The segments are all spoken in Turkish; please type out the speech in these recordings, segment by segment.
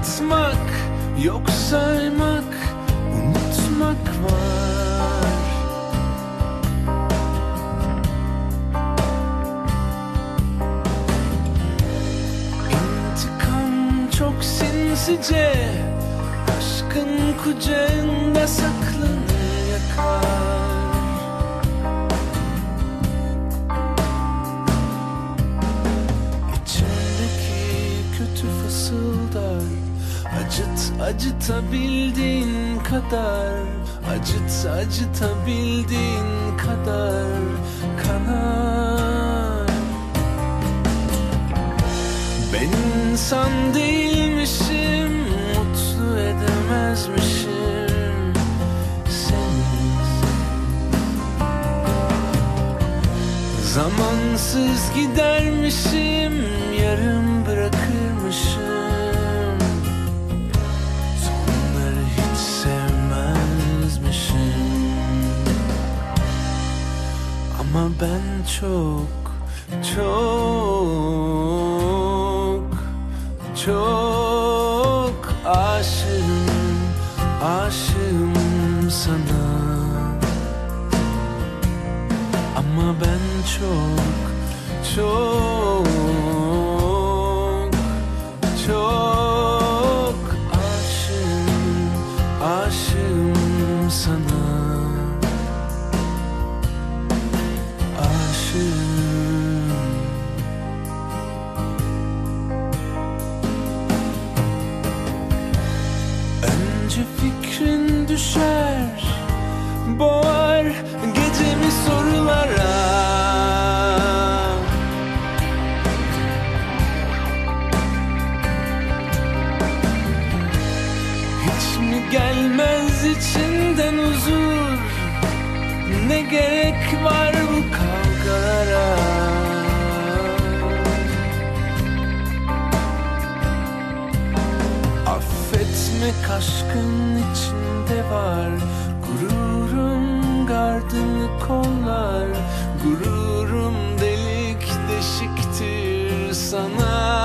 Anlatmak yok saymak Unutmak var. İntikam çok sinsice Aşkın kucağında saklanır yakar Acıt acıtabildiğin kadar. Acıt acıtabildiğin kadar. Kanar. Ben insan değilmişim Mutlu edemezmişim. Seni Zamansız gidermişim Ama ben çok çok çok aşığım aşığım sana. Ama ben çok çok çok aşığım aşığım sana düşer Boğar gecemi sorulara. Hiç mi gelmez içinden huzur? Ne gerek var bu kavgalara Affetmek aşkın içinde var Gururum gardını kollar. Gururum delik deşiktir sana.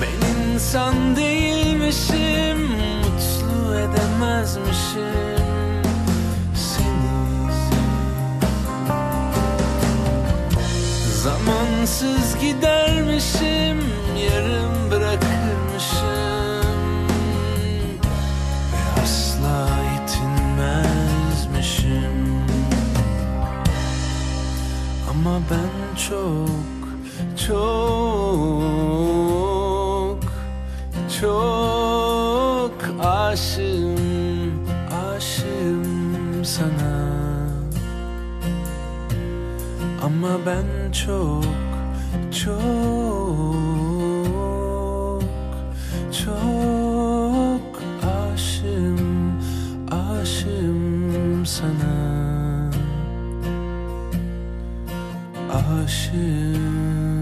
Ben insan değilmişim Mutlu edemezmişim Seni. Zamansız gidermişim Yarım bırakırmışım asla yetinmezmişim Ama ben çok çok çok aşığım aşığım sana. Ama ben çok çok sana. Aşığım